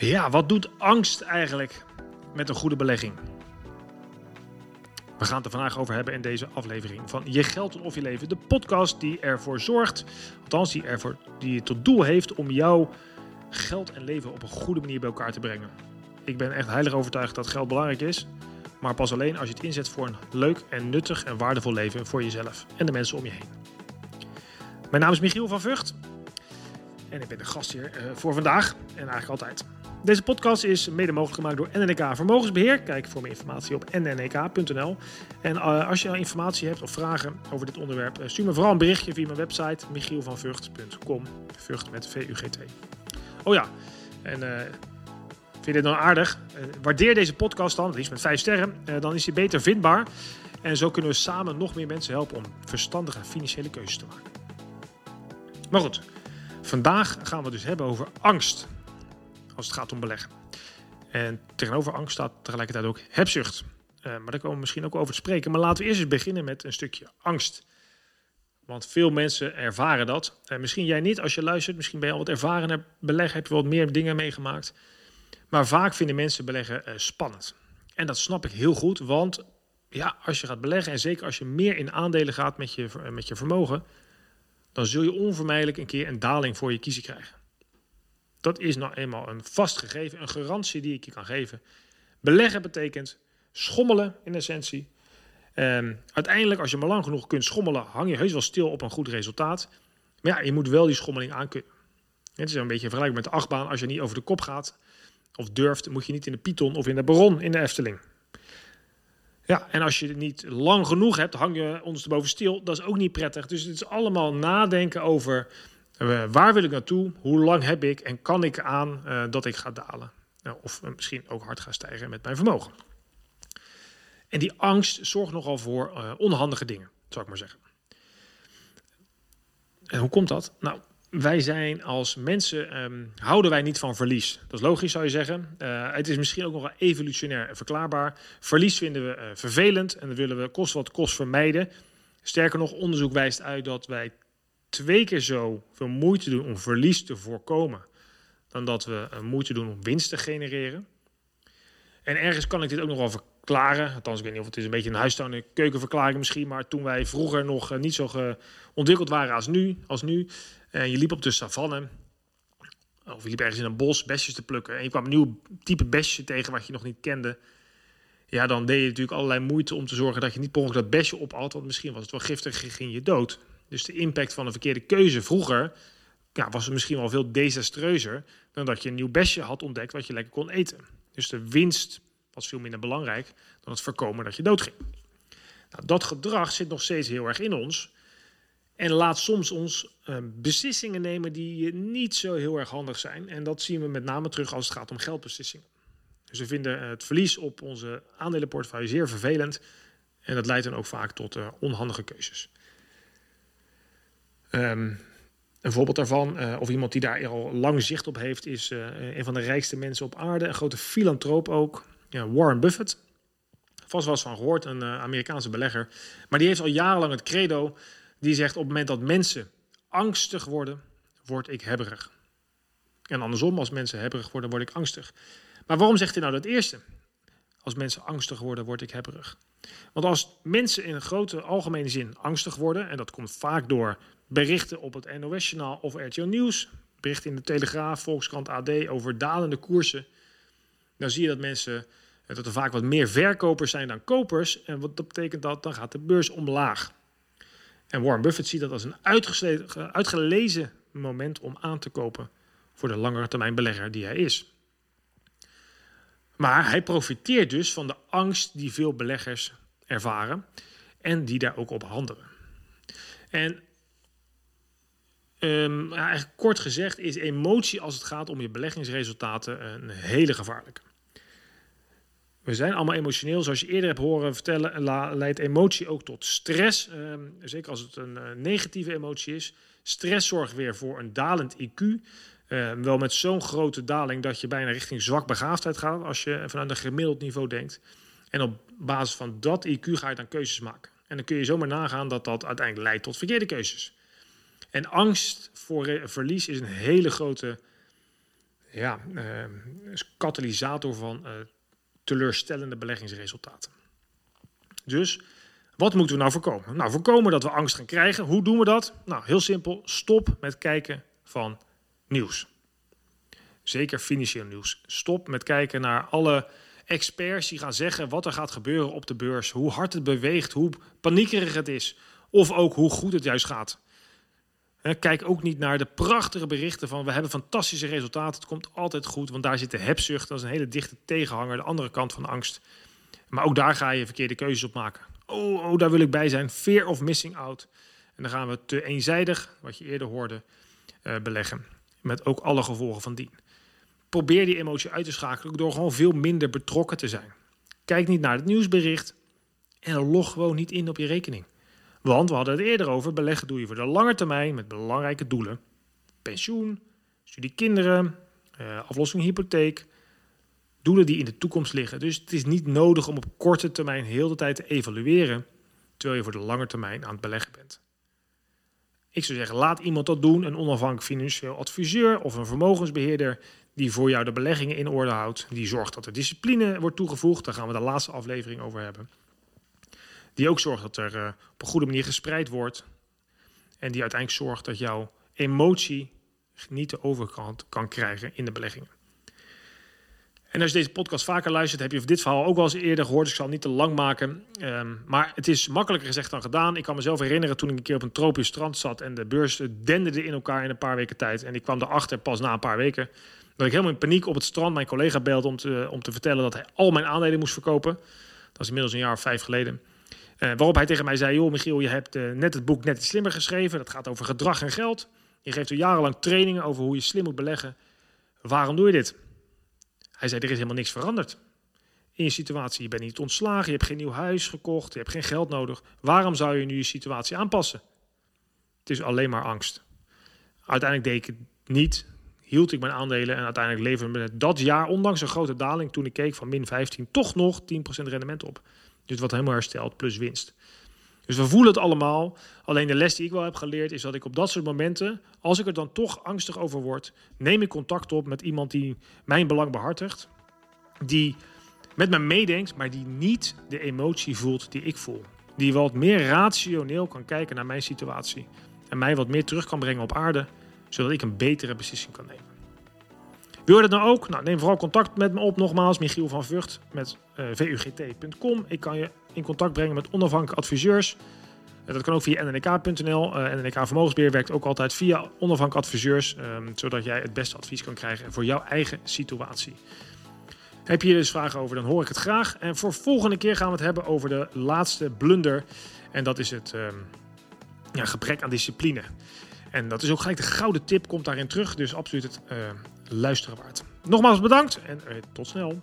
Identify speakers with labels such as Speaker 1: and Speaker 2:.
Speaker 1: Ja, wat doet angst eigenlijk met een goede belegging? We gaan het er vandaag over hebben in deze aflevering van Je Geld of Je Leven. De podcast die ervoor zorgt, althans die, ervoor, die tot doel heeft om jouw geld en leven op een goede manier bij elkaar te brengen. Ik ben echt heilig overtuigd dat geld belangrijk is. Maar pas alleen als je het inzet voor een leuk en nuttig en waardevol leven voor jezelf en de mensen om je heen. Mijn naam is Michiel van Vught. En ik ben de gast hier uh, voor vandaag en eigenlijk altijd. Deze podcast is mede mogelijk gemaakt door NNK Vermogensbeheer. Kijk voor meer informatie op nnk.nl. En uh, als je informatie hebt of vragen over dit onderwerp, uh, stuur me vooral een berichtje via mijn website michielvanvugt.com. Vught met V-U-G-T. Oh ja, en uh, vind je dit nou aardig? waardeer deze podcast dan, liefst met 5 sterren. dan is hij beter vindbaar. En zo kunnen we samen nog meer mensen helpen om verstandige financiële keuzes te maken. Maar goed, vandaag gaan we dus hebben over angst als het gaat om beleggen. En tegenover angst staat tegelijkertijd ook hebzucht. Uh, maar daar komen we misschien ook over te spreken. Maar laten we eerst eens beginnen met een stukje angst. Want veel mensen ervaren dat. En misschien jij niet als je luistert. Misschien ben je al wat ervarener beleggen. Heb je wat meer dingen meegemaakt. Maar vaak vinden mensen beleggen uh, spannend. En dat snap ik heel goed. Want ja, als je gaat beleggen. En zeker als je meer in aandelen gaat met je, met je vermogen. Dan zul je onvermijdelijk een keer een daling voor je kiezen krijgen. Dat is nou eenmaal een vast gegeven, een garantie die ik je kan geven. Beleggen betekent schommelen in essentie. Um, uiteindelijk, als je maar lang genoeg kunt schommelen, hang je heus wel stil op een goed resultaat. Maar ja, je moet wel die schommeling aankunnen. Het is een beetje vergelijkbaar met de achtbaan. Als je niet over de kop gaat of durft, moet je niet in de Python of in de Baron in de Efteling. Ja, en als je het niet lang genoeg hebt, hang je ondersteboven stil. Dat is ook niet prettig. Dus het is allemaal nadenken over waar wil ik naartoe? Hoe lang heb ik? En kan ik aan uh, dat ik ga dalen? Uh, of misschien ook hard ga stijgen met mijn vermogen. En die angst zorgt nogal voor onhandige dingen, zou ik maar zeggen. En hoe komt dat? Nou, wij zijn als mensen, um, houden wij niet van verlies. Dat is logisch, zou je zeggen. Uh, het is misschien ook nog wel evolutionair verklaarbaar. Verlies vinden we uh, vervelend en dat willen we kost wat kost vermijden. Sterker nog, onderzoek wijst uit dat wij twee keer zo veel moeite doen om verlies te voorkomen dan dat we uh, moeite doen om winst te genereren. En ergens kan ik dit ook nog wel verklaren. Althans, ik weet niet of het is een beetje een huistuin- en keukenverklaring misschien. Maar toen wij vroeger nog uh, niet zo ontwikkeld waren als nu, als nu en je liep op de savanne, of je liep ergens in een bos besjes te plukken... en je kwam een nieuw type besje tegen wat je nog niet kende... ja, dan deed je natuurlijk allerlei moeite om te zorgen dat je niet per ongeluk dat besje opat... want misschien was het wel giftig, ging je dood. Dus de impact van een verkeerde keuze vroeger ja, was misschien wel veel desastreuzer dan dat je een nieuw besje had ontdekt wat je lekker kon eten. Dus de winst was veel minder belangrijk dan het voorkomen dat je doodging. Nou, dat gedrag zit nog steeds heel erg in ons. En laat soms ons uh, beslissingen nemen die niet zo heel erg handig zijn. En dat zien we met name terug als het gaat om geldbeslissingen. Dus we vinden het verlies op onze aandelenportefeuille zeer vervelend. En dat leidt dan ook vaak tot uh, onhandige keuzes. Um, een voorbeeld daarvan, uh, of iemand die daar al lang zicht op heeft, is uh, een van de rijkste mensen op aarde, een grote filantroop ook, ja, Warren Buffett. Vast wel eens van gehoord, een uh, Amerikaanse belegger. Maar die heeft al jarenlang het credo, die zegt op het moment dat mensen angstig worden, word ik hebberig. En andersom, als mensen hebberig worden, word ik angstig. Maar waarom zegt hij nou dat eerste? Als mensen angstig worden, word ik hebberig. Want als mensen in een grote algemene zin angstig worden, en dat komt vaak door berichten op het NOS-journaal of RTL Nieuws, berichten in de Telegraaf, Volkskrant, AD over dalende koersen, dan zie je dat mensen dat er vaak wat meer verkopers zijn dan kopers. En wat dat betekent dat? Dan gaat de beurs omlaag. En Warren Buffett ziet dat als een uitgelezen moment om aan te kopen voor de langere termijn belegger die hij is. Maar hij profiteert dus van de angst die veel beleggers ervaren en die daar ook op handelen. En um, eigenlijk kort gezegd is emotie als het gaat om je beleggingsresultaten een hele gevaarlijke. We zijn allemaal emotioneel. Zoals je eerder hebt horen vertellen, leidt emotie ook tot stress. Um, zeker als het een uh, negatieve emotie is. Stress zorgt weer voor een dalend IQ. Uh, wel met zo'n grote daling dat je bijna richting zwak begaafdheid gaat als je vanuit een gemiddeld niveau denkt. En op basis van dat IQ ga je dan keuzes maken. En dan kun je zomaar nagaan dat dat uiteindelijk leidt tot verkeerde keuzes. En angst voor verlies is een hele grote ja, katalysator van teleurstellende beleggingsresultaten. Dus wat moeten we nou voorkomen? Nou, voorkomen dat we angst gaan krijgen. Hoe doen we dat? Nou, heel simpel. Stop met kijken van nieuws. Zeker financieel nieuws. Stop met kijken naar alle experts die gaan zeggen wat er gaat gebeuren op de beurs, hoe hard het beweegt, hoe paniekerig het is, of ook hoe goed het juist gaat. Kijk ook niet naar de prachtige berichten van we hebben fantastische resultaten, het komt altijd goed, want daar zit de hebzucht, dat is een hele dichte tegenhanger, de andere kant van angst. Maar ook daar ga je verkeerde keuzes op maken. Oh, oh, daar wil ik bij zijn. Fear of missing out. En dan gaan we te eenzijdig, wat je eerder hoorde, uh, beleggen. Met ook alle gevolgen van dien. Probeer die emotie uit te schakelen door gewoon veel minder betrokken te zijn. Kijk niet naar het nieuwsbericht en log gewoon niet in op je rekening. Want we hadden het eerder over, beleggen doe je voor de lange termijn met belangrijke doelen. Pensioen, studie kinderen, uh, aflossing hypotheek, doelen die in de toekomst liggen. Dus het is niet nodig om op korte termijn heel de tijd te evalueren, terwijl je voor de lange termijn aan het beleggen bent. Ik zou zeggen, laat iemand dat doen, een onafhankelijk financieel adviseur of een vermogensbeheerder die voor jou de beleggingen in orde houdt, die zorgt dat er discipline wordt toegevoegd, daar gaan we de laatste aflevering over hebben. Die ook zorgt dat er uh, op een goede manier gespreid wordt en die uiteindelijk zorgt dat jouw emotie niet de overkant kan krijgen in de beleggingen. En als je deze podcast vaker luistert, heb je dit verhaal ook wel eens eerder gehoord. Dus ik zal het niet te lang maken. Um, maar het is makkelijker gezegd dan gedaan. Ik kan mezelf herinneren toen ik een keer op een tropisch strand zat en de beurs denderde in elkaar in een paar weken tijd. En ik kwam erachter pas na een paar weken dat ik helemaal in paniek op het strand mijn collega belde om te, om te vertellen dat hij al mijn aandelen moest verkopen. Dat is inmiddels een jaar of vijf geleden. Uh, waarop hij tegen mij zei: Joh, Michiel, je hebt uh, net het boek Net iets slimmer geschreven. Dat gaat over gedrag en geld. Je geeft er jarenlang trainingen over hoe je slim moet beleggen. Waarom doe je dit? Hij zei, er is helemaal niks veranderd in je situatie. Je bent niet ontslagen, je hebt geen nieuw huis gekocht, je hebt geen geld nodig. Waarom zou je nu je situatie aanpassen? Het is alleen maar angst. Uiteindelijk deed ik niet, hield ik mijn aandelen en uiteindelijk leverde me dat jaar, ondanks een grote daling toen ik keek van min 15, toch nog 10% rendement op. Dus wat helemaal hersteld, plus winst. Dus we voelen het allemaal. Alleen de les die ik wel heb geleerd is dat ik op dat soort momenten, als ik er dan toch angstig over word, neem ik contact op met iemand die mijn belang behartigt. Die met me meedenkt, maar die niet de emotie voelt die ik voel. Die wat meer rationeel kan kijken naar mijn situatie. En mij wat meer terug kan brengen op aarde, zodat ik een betere beslissing kan nemen. Wil je dat nou ook? Nou, neem vooral contact met me op. Nogmaals, Michiel van Vught met uh, eh, vugt.com. Ik kan je in contact brengen met onafhankelijke adviseurs. Uh, dat kan ook via nnk.nl. Uh, NNK Vermogensbeheer werkt ook altijd via onafhankelijke adviseurs, um, zodat jij het beste advies kan krijgen voor jouw eigen situatie. Heb je hier dus vragen over, dan hoor ik het graag. En voor volgende keer gaan we het hebben over de laatste blunder. En dat is het um, ja, gebrek aan discipline. En dat is ook gelijk de gouden tip, komt daarin terug. Dus absoluut het uh, luisteren waard. Nogmaals bedankt en uh, tot snel.